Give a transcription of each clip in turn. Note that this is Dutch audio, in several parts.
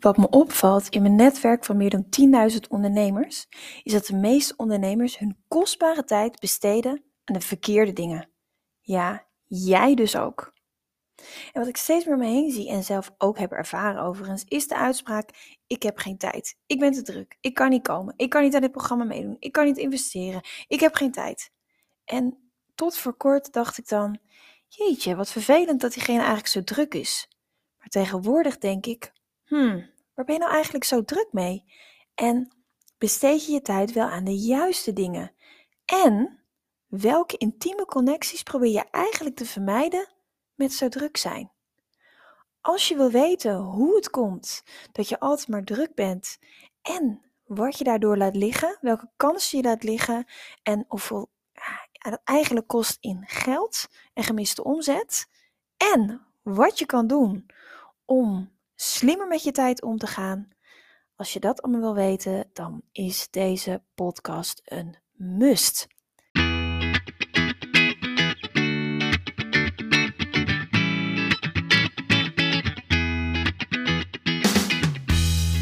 Wat me opvalt in mijn netwerk van meer dan 10.000 ondernemers, is dat de meeste ondernemers hun kostbare tijd besteden aan de verkeerde dingen. Ja, jij dus ook. En wat ik steeds meer om me heen zie en zelf ook heb ervaren overigens, is de uitspraak: ik heb geen tijd. Ik ben te druk. Ik kan niet komen. Ik kan niet aan dit programma meedoen. Ik kan niet investeren. Ik heb geen tijd. En tot voor kort dacht ik dan: jeetje, wat vervelend dat diegene eigenlijk zo druk is. Maar tegenwoordig denk ik: hmm, waar ben je nou eigenlijk zo druk mee? En besteed je je tijd wel aan de juiste dingen? En welke intieme connecties probeer je eigenlijk te vermijden met zo druk zijn? Als je wil weten hoe het komt dat je altijd maar druk bent en wat je daardoor laat liggen, welke kansen je laat liggen en hoeveel het eigenlijk kost in geld en gemiste omzet en wat je kan doen om slimmer met je tijd om te gaan. Als je dat allemaal wil weten, dan is deze podcast een must.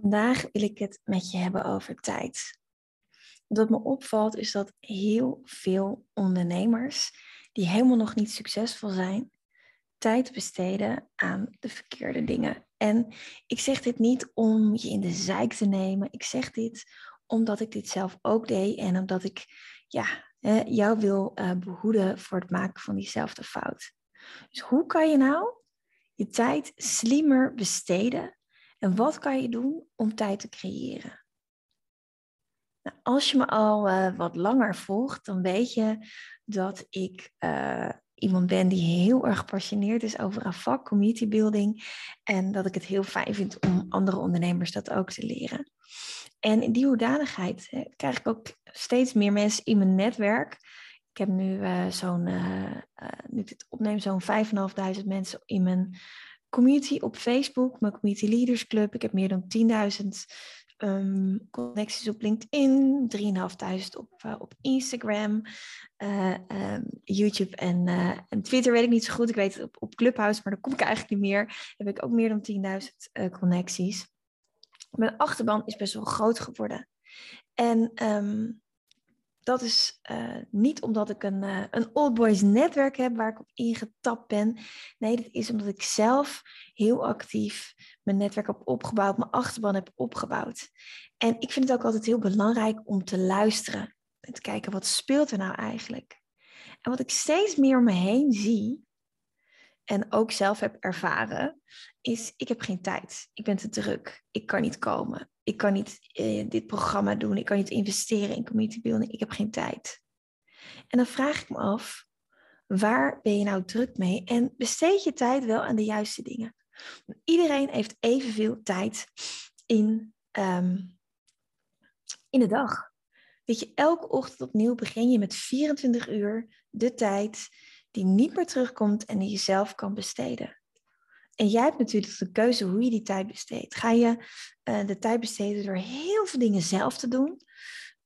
Vandaag wil ik het met je hebben over tijd. Wat me opvalt is dat heel veel ondernemers die helemaal nog niet succesvol zijn, tijd besteden aan de verkeerde dingen. En ik zeg dit niet om je in de zijk te nemen. Ik zeg dit omdat ik dit zelf ook deed en omdat ik ja, jou wil eh, behoeden voor het maken van diezelfde fout. Dus hoe kan je nou je tijd slimmer besteden en wat kan je doen om tijd te creëren? Nou, als je me al uh, wat langer volgt, dan weet je dat ik uh, iemand ben die heel erg gepassioneerd is over een vak, community building. En dat ik het heel fijn vind om andere ondernemers dat ook te leren. En in die hoedanigheid hè, krijg ik ook steeds meer mensen in mijn netwerk. Ik heb nu uh, zo'n, nu dit opneem, zo'n 5.500 mensen in mijn community op Facebook, mijn Community Leaders Club. Ik heb meer dan 10.000 um, connecties op LinkedIn, 3.500 op, uh, op Instagram, uh, um, YouTube en, uh, en, Twitter weet ik niet zo goed. Ik weet op, op Clubhouse, maar daar kom ik eigenlijk niet meer. Heb ik ook meer dan 10.000 connecties. Mijn achterban is best wel groot geworden. En um, dat is uh, niet omdat ik een, uh, een old boys netwerk heb waar ik op ingetapt ben. Nee, dat is omdat ik zelf heel actief mijn netwerk heb opgebouwd, mijn achterban heb opgebouwd. En ik vind het ook altijd heel belangrijk om te luisteren en te kijken wat speelt er nou eigenlijk. En wat ik steeds meer om me heen zie, en ook zelf heb ervaren, is ik heb geen tijd. Ik ben te druk. Ik kan niet komen. Ik kan niet eh, dit programma doen. Ik kan niet investeren in community building. Ik heb geen tijd. En dan vraag ik me af, waar ben je nou druk mee? En besteed je tijd wel aan de juiste dingen? Iedereen heeft evenveel tijd in, um, in de dag. Weet je, elke ochtend opnieuw begin je met 24 uur de tijd die niet meer terugkomt en die je zelf kan besteden. En jij hebt natuurlijk de keuze hoe je die tijd besteedt. Ga je uh, de tijd besteden door heel veel dingen zelf te doen,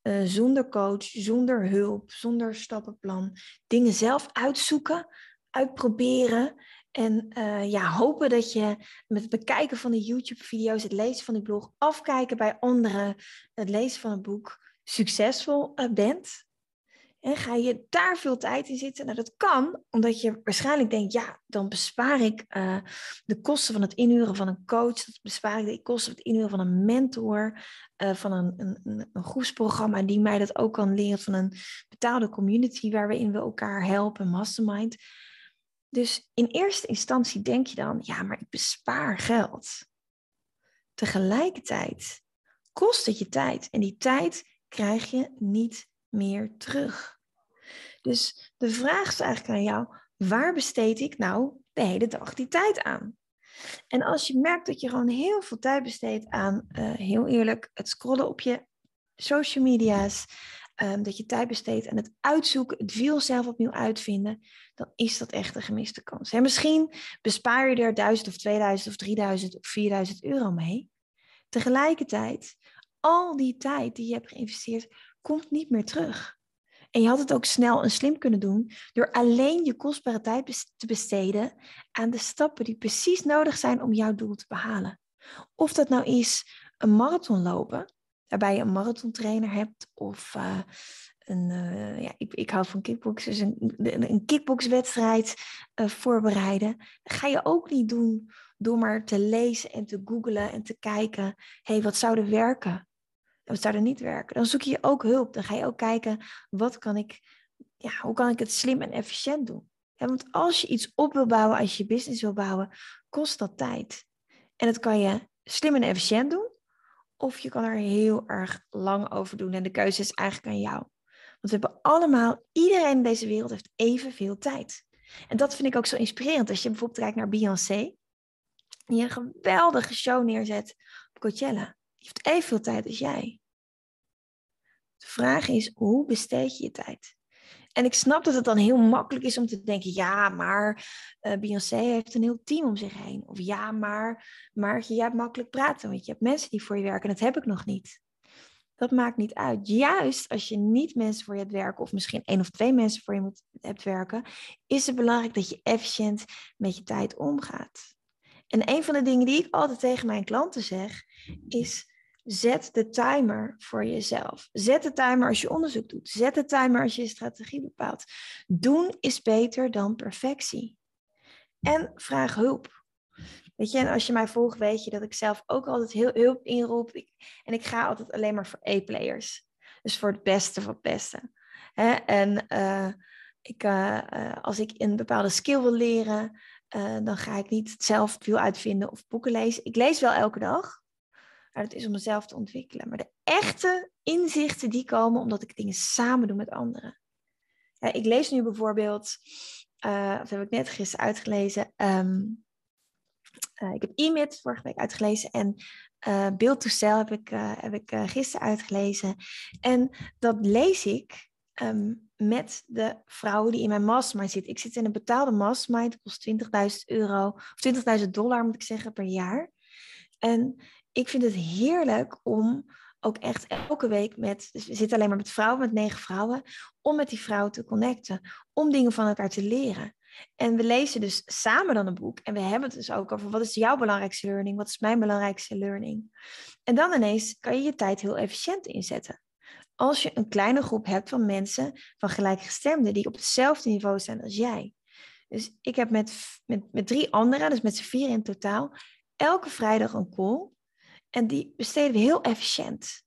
uh, zonder coach, zonder hulp, zonder stappenplan, dingen zelf uitzoeken, uitproberen en uh, ja, hopen dat je met het bekijken van de YouTube-video's, het lezen van die blog, afkijken bij anderen, het lezen van een boek, succesvol bent. En ga je daar veel tijd in zitten? Nou, dat kan, omdat je waarschijnlijk denkt, ja, dan bespaar ik uh, de kosten van het inhuren van een coach, dat bespaar ik de kosten van het inhuren van een mentor, uh, van een, een, een groepsprogramma die mij dat ook kan leren, van een betaalde community waarin we elkaar helpen, mastermind. Dus in eerste instantie denk je dan, ja, maar ik bespaar geld. Tegelijkertijd kost het je tijd en die tijd krijg je niet meer terug. Dus de vraag is eigenlijk aan jou, waar besteed ik nou de hele dag die tijd aan? En als je merkt dat je gewoon heel veel tijd besteedt aan, uh, heel eerlijk, het scrollen op je social media's, um, dat je tijd besteedt aan het uitzoeken, het wiel zelf opnieuw uitvinden, dan is dat echt een gemiste kans. En misschien bespaar je er 1000 of 2000 of 3000 of 4000 euro mee. Tegelijkertijd, al die tijd die je hebt geïnvesteerd, komt niet meer terug. En je had het ook snel en slim kunnen doen door alleen je kostbare tijd te besteden aan de stappen die precies nodig zijn om jouw doel te behalen. Of dat nou is een marathon lopen, waarbij je een marathontrainer hebt of uh, een, uh, ja, ik, ik hou van kickboksen, dus een, een kickboxwedstrijd uh, voorbereiden. Ga je ook niet doen door maar te lezen en te googlen en te kijken, hé, hey, wat zou er werken? Wat zou er niet werken? Dan zoek je ook hulp. Dan ga je ook kijken, wat kan ik, ja, hoe kan ik het slim en efficiënt doen? En want als je iets op wil bouwen, als je je business wil bouwen, kost dat tijd. En dat kan je slim en efficiënt doen, of je kan er heel erg lang over doen. En de keuze is eigenlijk aan jou. Want we hebben allemaal, iedereen in deze wereld heeft evenveel tijd. En dat vind ik ook zo inspirerend. Als je bijvoorbeeld kijkt naar Beyoncé, die een geweldige show neerzet op Coachella. Die heeft evenveel tijd als jij. De vraag is, hoe besteed je je tijd? En ik snap dat het dan heel makkelijk is om te denken, ja, maar uh, Beyoncé heeft een heel team om zich heen. Of ja, maar Maartje, jij hebt makkelijk praten, want je hebt mensen die voor je werken. En dat heb ik nog niet. Dat maakt niet uit. Juist als je niet mensen voor je hebt werken, of misschien één of twee mensen voor je moet, hebt werken, is het belangrijk dat je efficiënt met je tijd omgaat. En een van de dingen die ik altijd tegen mijn klanten zeg, is Zet de timer voor jezelf. Zet de timer als je onderzoek doet. Zet de timer als je je strategie bepaalt. Doen is beter dan perfectie. En vraag hulp. Weet je, en als je mij volgt, weet je dat ik zelf ook altijd heel hulp inroep. En ik ga altijd alleen maar voor E-players. Dus voor het beste van het beste. Hè? En uh, ik, uh, als ik een bepaalde skill wil leren, dan ga ik niet zelf veel uitvinden of boeken lezen. Ik lees wel elke dag. Maar het is om mezelf te ontwikkelen. Maar de echte inzichten die komen omdat ik dingen samen doe met anderen. Ja, ik lees nu bijvoorbeeld, uh, of heb ik net gisteren uitgelezen, um, uh, ik heb e-mail vorige week uitgelezen en uh, Build to Sell heb ik, heb ik gisteren uitgelezen. En dat lees ik um, met de vrouwen die in mijn mastermind zitten. Ik zit in een betaalde mastermind, kost 20.000 euro, of 20.000 dollar moet ik zeggen, per jaar. En ik vind het heerlijk om ook echt elke week met, dus we zitten alleen maar met vrouwen, met negen vrouwen, om met die vrouwen te connecten, om dingen van elkaar te leren. En we lezen dus samen dan een boek en we hebben het dus ook over wat is jouw belangrijkste learning, wat is mijn belangrijkste learning. En dan ineens kan je je tijd heel efficiënt inzetten. Als je een kleine groep hebt van mensen van gelijkgestemden die op hetzelfde niveau zijn als jij. Dus ik heb met, met, met drie anderen, dus met z'n vier in totaal, elke vrijdag een call en die besteden we heel efficiënt.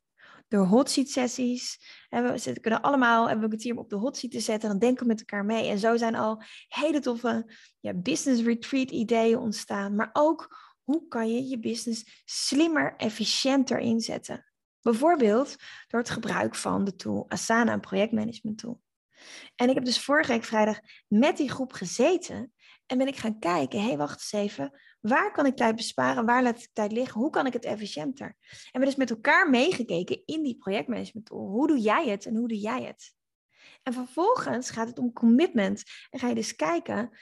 Door hot seat sessies. En we kunnen allemaal, hebben we het hier op de hot seat te zetten. Dan denken we met elkaar mee. En zo zijn al hele toffe ja, business retreat ideeën ontstaan. Maar ook, hoe kan je je business slimmer, efficiënter inzetten? Bijvoorbeeld door het gebruik van de tool Asana, een projectmanagement tool. En ik heb dus vorige week vrijdag met die groep gezeten en ben ik gaan kijken, hé, hey, wacht eens even, waar kan ik tijd besparen, waar laat ik tijd liggen, hoe kan ik het efficiënter? En we dus met elkaar meegekeken in die projectmanagement. Hoe doe jij het en hoe doe jij het? En vervolgens gaat het om commitment. En ga je dus kijken,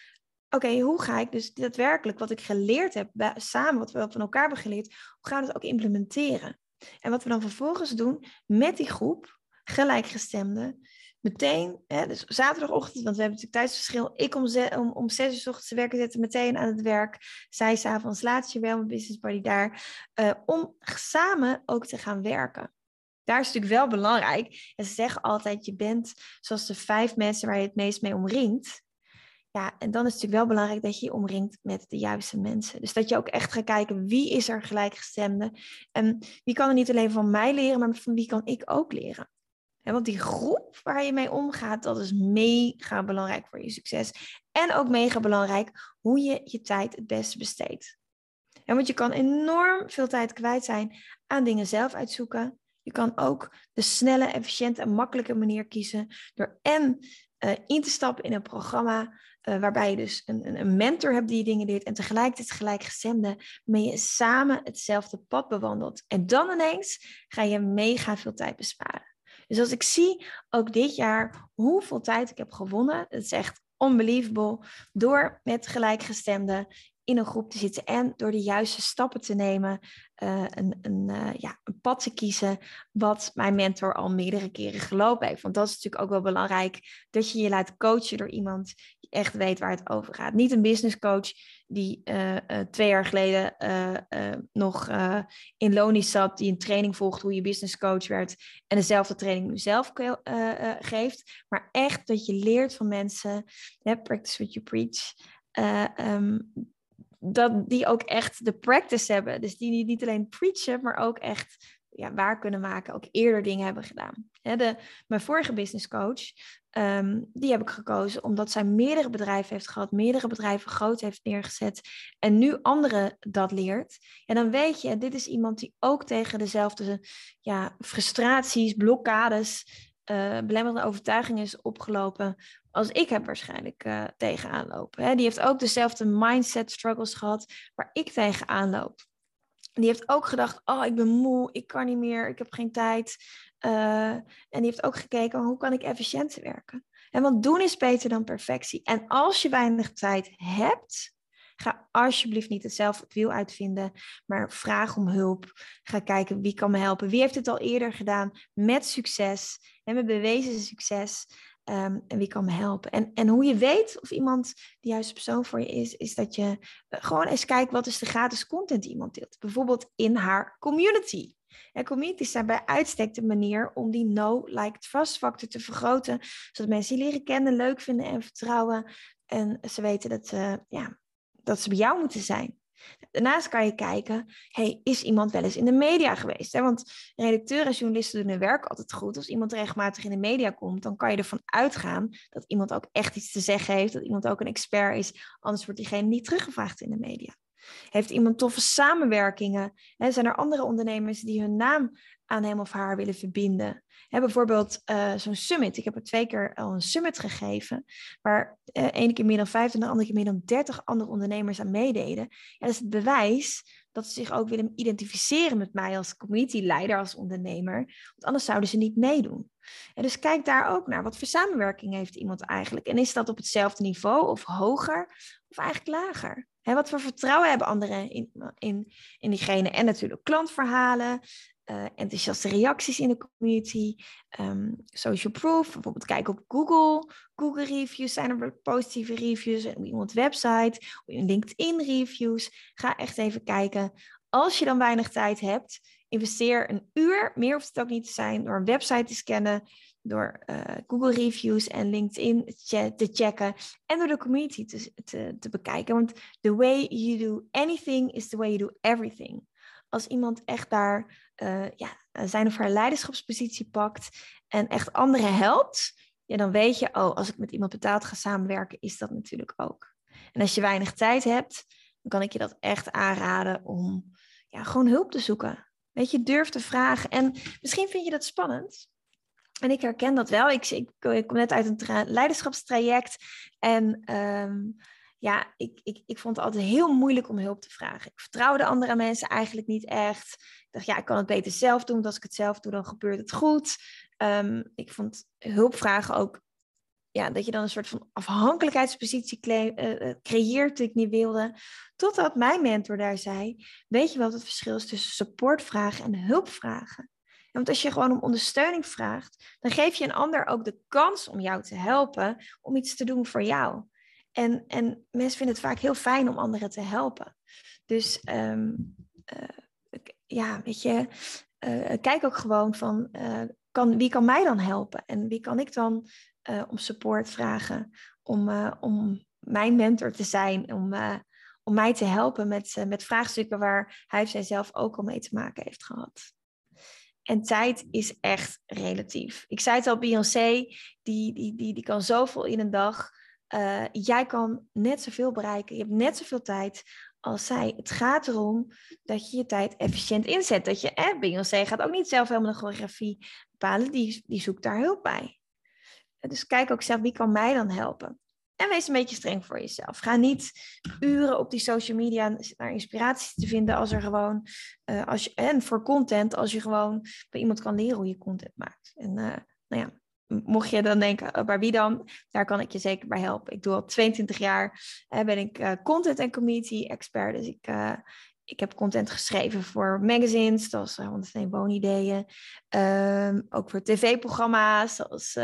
oké, hoe ga ik dus daadwerkelijk wat ik geleerd heb, samen wat we van elkaar hebben geleerd, hoe gaan we het ook implementeren? En wat we dan vervolgens doen met die groep, gelijkgestemden, meteen, hè, dus zaterdagochtend, want we hebben natuurlijk tijdsverschil. Ik om, om, om zes uur s ochtends te werken zetten, meteen aan het werk. Zij s'avonds laat je wel mijn business buddy daar. Uh, om samen ook te gaan werken. Daar is natuurlijk wel belangrijk. En ze zeggen altijd, je bent zoals de vijf mensen waar je het meest mee omringt. Ja, en dan is het natuurlijk wel belangrijk dat je je omringt met de juiste mensen. Dus dat je ook echt gaat kijken wie is er gelijkgestemde. En wie kan er niet alleen van mij leren, maar van wie kan ik ook leren want die groep waar je mee omgaat, dat is mega belangrijk voor je succes. En ook mega belangrijk hoe je je tijd het beste besteedt. want je kan enorm veel tijd kwijt zijn aan dingen zelf uitzoeken, Je kan ook de snelle, efficiënte en makkelijke manier kiezen door en uh, in te stappen in een programma uh, waarbij je dus een, een, mentor hebt die je dingen leert en tegelijkertijd gelijkgestemde, waarmee je samen hetzelfde pad bewandelt. En dan ineens ga je mega veel tijd besparen. Dus als ik zie ook dit jaar hoeveel tijd ik heb gewonnen, het is echt unbelievable, door met gelijkgestemden in een groep te zitten en door de juiste stappen te nemen, uh, een, een, uh, ja, een pad te kiezen wat mijn mentor al meerdere keren gelopen heeft. Want dat is natuurlijk ook wel belangrijk, dat je je laat coachen door iemand echt weet waar het over gaat. Niet een business coach die uh, twee jaar geleden nog in Loni zat, die een training volgt hoe je business coach werd en dezelfde training nu zelf geeft. Maar echt dat je leert van mensen, practice what you preach. Um, dat die ook echt de practice hebben. Dus die niet alleen preachen, maar ook echt ja, waar kunnen maken. Ook eerder dingen hebben gedaan. de, mijn vorige business coach, ehm, die heb ik gekozen omdat zij meerdere bedrijven heeft gehad. Meerdere bedrijven groot heeft neergezet. En nu anderen dat leert. En dan weet je, dit is iemand die ook tegen dezelfde ja, frustraties, blokkades... Uh, belemmerende overtuiging is opgelopen als ik heb waarschijnlijk uh, tegenaan lopen. Die heeft ook dezelfde mindset struggles gehad waar ik tegenaan loop. Die heeft ook gedacht, oh, ik ben moe, ik kan niet meer, ik heb geen tijd. Uh, en die heeft ook gekeken, hoe kan ik efficiënter werken? En want doen is beter dan perfectie. En als je weinig tijd hebt, Ga alsjeblieft niet hetzelfde wiel uitvinden, maar vraag om hulp. Ga kijken wie kan me helpen. Wie heeft het al eerder gedaan met succes en met bewezen succes? Um, en wie kan me helpen? En, en hoe je weet of iemand de juiste persoon voor je is, is dat je uh, gewoon eens kijkt wat is de gratis content die iemand deelt. Bijvoorbeeld in haar community. En communities zijn bij uitstek de manier om die no-like trust factor te vergroten, zodat mensen die leren kennen, leuk vinden en vertrouwen. En ze weten dat, uh, ja, dat ze bij jou moeten zijn. Daarnaast kan je kijken, hey, is iemand wel eens in de media geweest? Hè? Want redacteuren en journalisten doen hun werk altijd goed. Als iemand regelmatig in de media komt, dan kan je ervan uitgaan dat iemand ook echt iets te zeggen heeft, dat iemand ook een expert is, anders wordt diegene niet teruggevraagd in de media. Heeft iemand toffe samenwerkingen? Hè? Zijn er andere ondernemers die hun naam aan hem of haar willen verbinden? Bijvoorbeeld uh, zo'n summit. Ik heb er twee keer al een summit gegeven, waar uh, ene keer meer dan vijf en de andere keer meer dan dertig andere ondernemers aan meededen. Ja, dat is het bewijs dat ze zich ook willen identificeren met mij als community-leider, als ondernemer. Want anders zouden ze niet meedoen. En dus kijk daar ook naar. Wat voor samenwerking heeft iemand eigenlijk? En is dat op hetzelfde niveau of hoger of eigenlijk lager? Wat voor vertrouwen hebben anderen in, in, in diegene? En natuurlijk klantverhalen, uh, enthousiaste reacties in de community, um, social proof, bijvoorbeeld kijk op Google, Google reviews, zijn er positieve reviews, op iemands website, op LinkedIn reviews. Ga echt even kijken. Als je dan weinig tijd hebt, investeer een uur, meer hoeft het ook niet te zijn, door een website te scannen, door uh, Google reviews en LinkedIn te checken en door de community te, te, bekijken. Want the way you do anything is the way you do everything. Als iemand echt daar uh, ja, zijn of haar leiderschapspositie pakt en echt anderen helpt, ja, dan weet je, oh, als ik met iemand betaald ga samenwerken, is dat natuurlijk ook. En als je weinig tijd hebt, dan kan ik je dat echt aanraden om ja, gewoon hulp te zoeken. Weet je, durf te vragen. En misschien vind je dat spannend. En ik herken dat wel. Ik, ik, kom net uit een leiderschapstraject. En um, ja, ik, ik, ik vond het altijd heel moeilijk om hulp te vragen. Ik vertrouwde andere mensen eigenlijk niet echt. Ik dacht, ja, ik kan het beter zelf doen. Want als ik het zelf doe, dan gebeurt het goed. Um, ik vond hulpvragen ook, ja, dat je dan een soort van afhankelijkheidspositie uh, creëert die ik niet wilde. Totdat mijn mentor daar zei, weet je wat het verschil is tussen supportvragen en hulpvragen? Want als je gewoon om ondersteuning vraagt, dan geef je een ander ook de kans om jou te helpen om iets te doen voor jou. En, en mensen vinden het vaak heel fijn om anderen te helpen. Dus um, uh, ja, weet je, uh, kijk ook gewoon van uh, kan, wie kan mij dan helpen? En wie kan ik dan om support vragen? Om, om mijn mentor te zijn, om, om mij te helpen met, met vraagstukken waar hij of zij zelf ook al mee te maken heeft gehad. En tijd is echt relatief. Ik zei het al, Beyoncé, die, die, die, die kan zoveel in een dag. Uh, jij kan net zoveel bereiken. Je hebt net zoveel tijd als zij. Het gaat erom dat je je tijd efficiënt inzet. Dat je, eh, Beyoncé gaat ook niet zelf helemaal de choreografie bepalen, die, die zoekt daar hulp bij. Dus kijk ook zelf, wie kan mij dan helpen? En wees een beetje streng voor jezelf. Ga niet uren op die social media naar inspiratie te vinden als er gewoon, uh, als en voor content, als je gewoon bij iemand kan leren hoe je content maakt. En uh, nou ja, mocht je dan denken, oh, bij wie dan? Daar kan ik je zeker bij helpen. Ik doe al 22 jaar, uh, ben ik content en community expert. Dus ik, ik heb content geschreven voor magazines, zoals 101 Woonideeën. Um, ook voor tv-programma's, zoals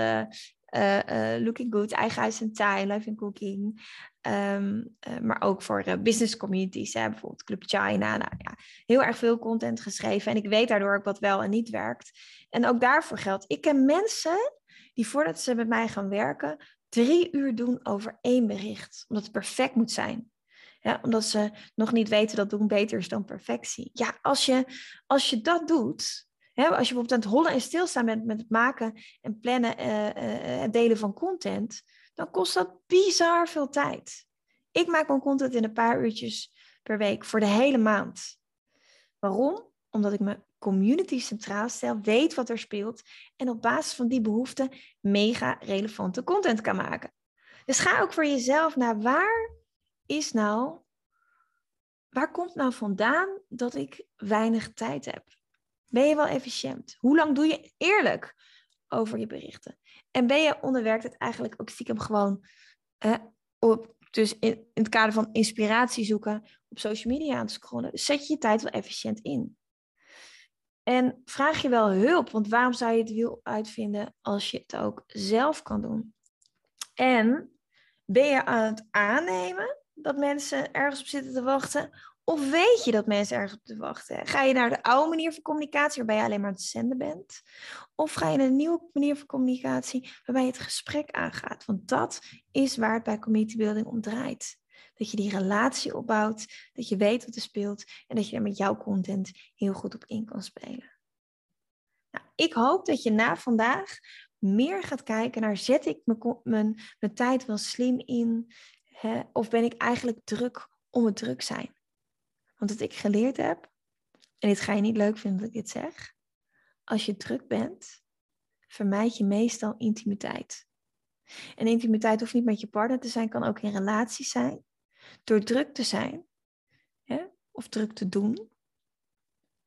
Looking Good, Eigen Huis en Tuin, Life in Cooking. Ehm, eh, maar ook voor business communities, hè, bijvoorbeeld Club China. Nou, ja, heel erg veel content geschreven. En ik weet daardoor ook wat wel en niet werkt. En ook daarvoor geldt, ik ken mensen die voordat ze met mij gaan werken, drie uur doen over één bericht. Omdat het perfect moet zijn. Ja, omdat ze nog niet weten dat doen beter is dan perfectie. Ja, als je, als je dat doet, als je bijvoorbeeld aan het hollen en stilstaan bent met het maken en plannen uh, uh, delen van content, dan kost dat bizar veel tijd. Ik maak mijn content in een paar uurtjes per week voor de hele maand. Waarom? Omdat ik mijn community centraal stel, weet wat er speelt en op basis van die behoeften mega relevante content kan maken. Dus ga ook voor jezelf naar waar is nou, waar komt nou vandaan dat ik weinig tijd heb? Ben je wel efficiënt? Hoe lang doe je eerlijk over je berichten? En ben je onderwerkt het eigenlijk ook stiekem gewoon op, dus in, in, het kader van inspiratie zoeken op social media aan te scrollen? Zet je je tijd wel efficiënt in? En vraag je wel hulp, want waarom zou je het wiel uitvinden als je het ook zelf kan doen? En ben je aan het aannemen dat mensen ergens op zitten te wachten? Of weet je dat mensen ergens op te wachten? Ga je naar de oude manier van communicatie, waarbij je alleen maar aan het zenden bent? Of ga je naar een nieuwe manier van communicatie, waarbij je het gesprek aangaat? Want dat is waar het bij community building om draait. Dat je die relatie opbouwt, dat je weet wat er speelt en dat je er met jouw content heel goed op in kan spelen. Nou, ik hoop dat je na vandaag meer gaat kijken naar zet ik mijn, mijn, mijn tijd wel slim in? Hè? Of ben ik eigenlijk druk om het druk zijn? Want wat ik geleerd heb, en dit ga je niet leuk vinden dat ik dit zeg, als je druk bent, vermijd je meestal intimiteit. En intimiteit hoeft niet met je partner te zijn, kan ook in relaties zijn. Door druk te zijn, hè, of druk te doen,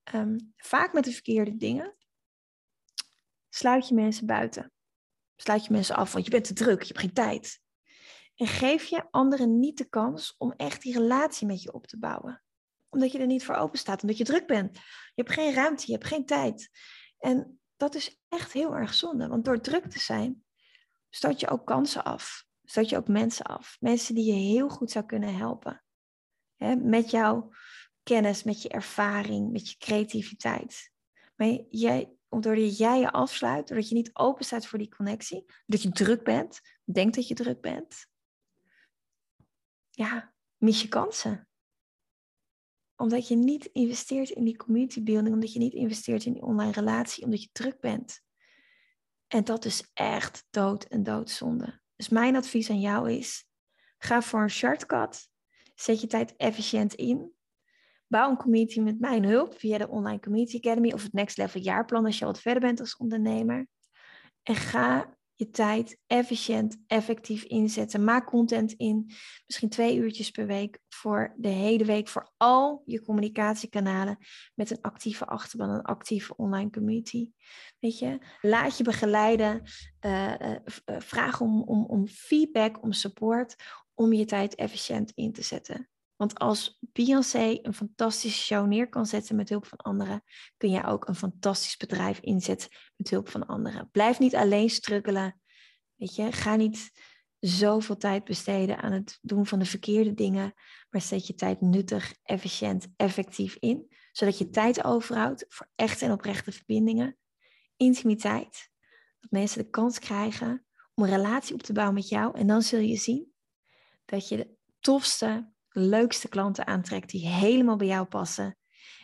ehm, vaak met de verkeerde dingen, sluit je mensen buiten. Sluit je mensen af, want je bent te druk, je hebt geen tijd. En geef je anderen niet de kans om echt die relatie met je op te bouwen omdat je er niet voor open staat, omdat je druk bent. Je hebt geen ruimte, je hebt geen tijd. En dat is echt heel erg zonde, want door druk te zijn, stoot je ook kansen af. Stoot je ook mensen af. Mensen die je heel goed zou kunnen helpen. Hè, met jouw kennis, met je ervaring, met je creativiteit. Maar jij, doordat jij je afsluit, doordat je niet open staat voor die connectie, dat je druk bent, denkt dat je druk bent, ja, mis je kansen omdat je niet investeert in die community building, omdat je niet investeert in die online relatie, omdat je druk bent. En dat is echt dood en doodzonde. Dus mijn advies aan jou is, ga voor een shortcut. Zet je tijd efficiënt in. Bouw een community met mijn hulp via de Online Community Academy of het Next Level jaarplan als je wat verder bent als ondernemer. En ga je tijd efficiënt, effectief inzetten. Maak content in, misschien twee uurtjes per week voor de hele week, voor al je communicatiekanalen met een actieve achterban, een actieve online community. Weet je, laat je begeleiden, uh, uh, vraag om, om, om feedback, om support, om je tijd efficiënt in te zetten. Want als Beyoncé een fantastische show neer kan zetten met hulp van anderen, kun jij ook een fantastisch bedrijf inzetten met hulp van anderen. Blijf niet alleen struggelen. Weet je, ga niet zoveel tijd besteden aan het doen van de verkeerde dingen, maar zet je tijd nuttig, efficiënt, effectief in, zodat je tijd overhoudt voor echte en oprechte verbindingen, intimiteit, dat mensen de kans krijgen om een relatie op te bouwen met jou en dan zul je zien dat je de tofste, leukste klanten aantrekt die helemaal bij jou passen.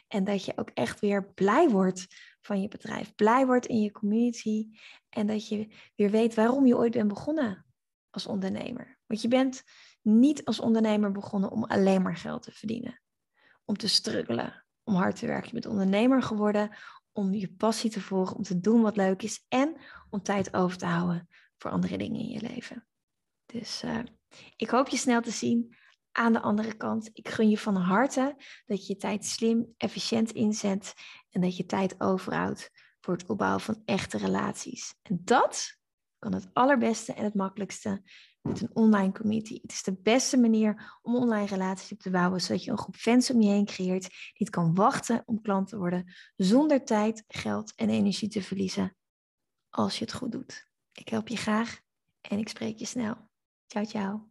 En dat je ook echt weer blij wordt van je bedrijf, blij wordt in je community. En dat je weer weet waarom je ooit bent begonnen als ondernemer. Want je bent niet als ondernemer begonnen om alleen maar geld te verdienen. Om te struggelen, om hard te werken. Je bent ondernemer geworden om je passie te volgen, om te doen wat leuk is en om tijd over te houden voor andere dingen in je leven. Dus uh, ik hoop je snel te zien aan de andere kant. Ik gun je van harte dat je je tijd slim, efficiënt inzet en dat je tijd overhoudt voor het opbouwen van echte relaties. En dat kan het allerbeste en het makkelijkste met een online community. Het is de beste manier om online relaties op te bouwen, zodat je een groep fans om je heen creëert die kan wachten om klant te worden, zonder tijd, geld en energie te verliezen, als je het goed doet. Ik help je graag en ik spreek je snel. Ciao, ciao.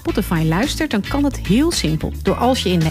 Spotify luistert, dan kan het heel simpel. Door als je in de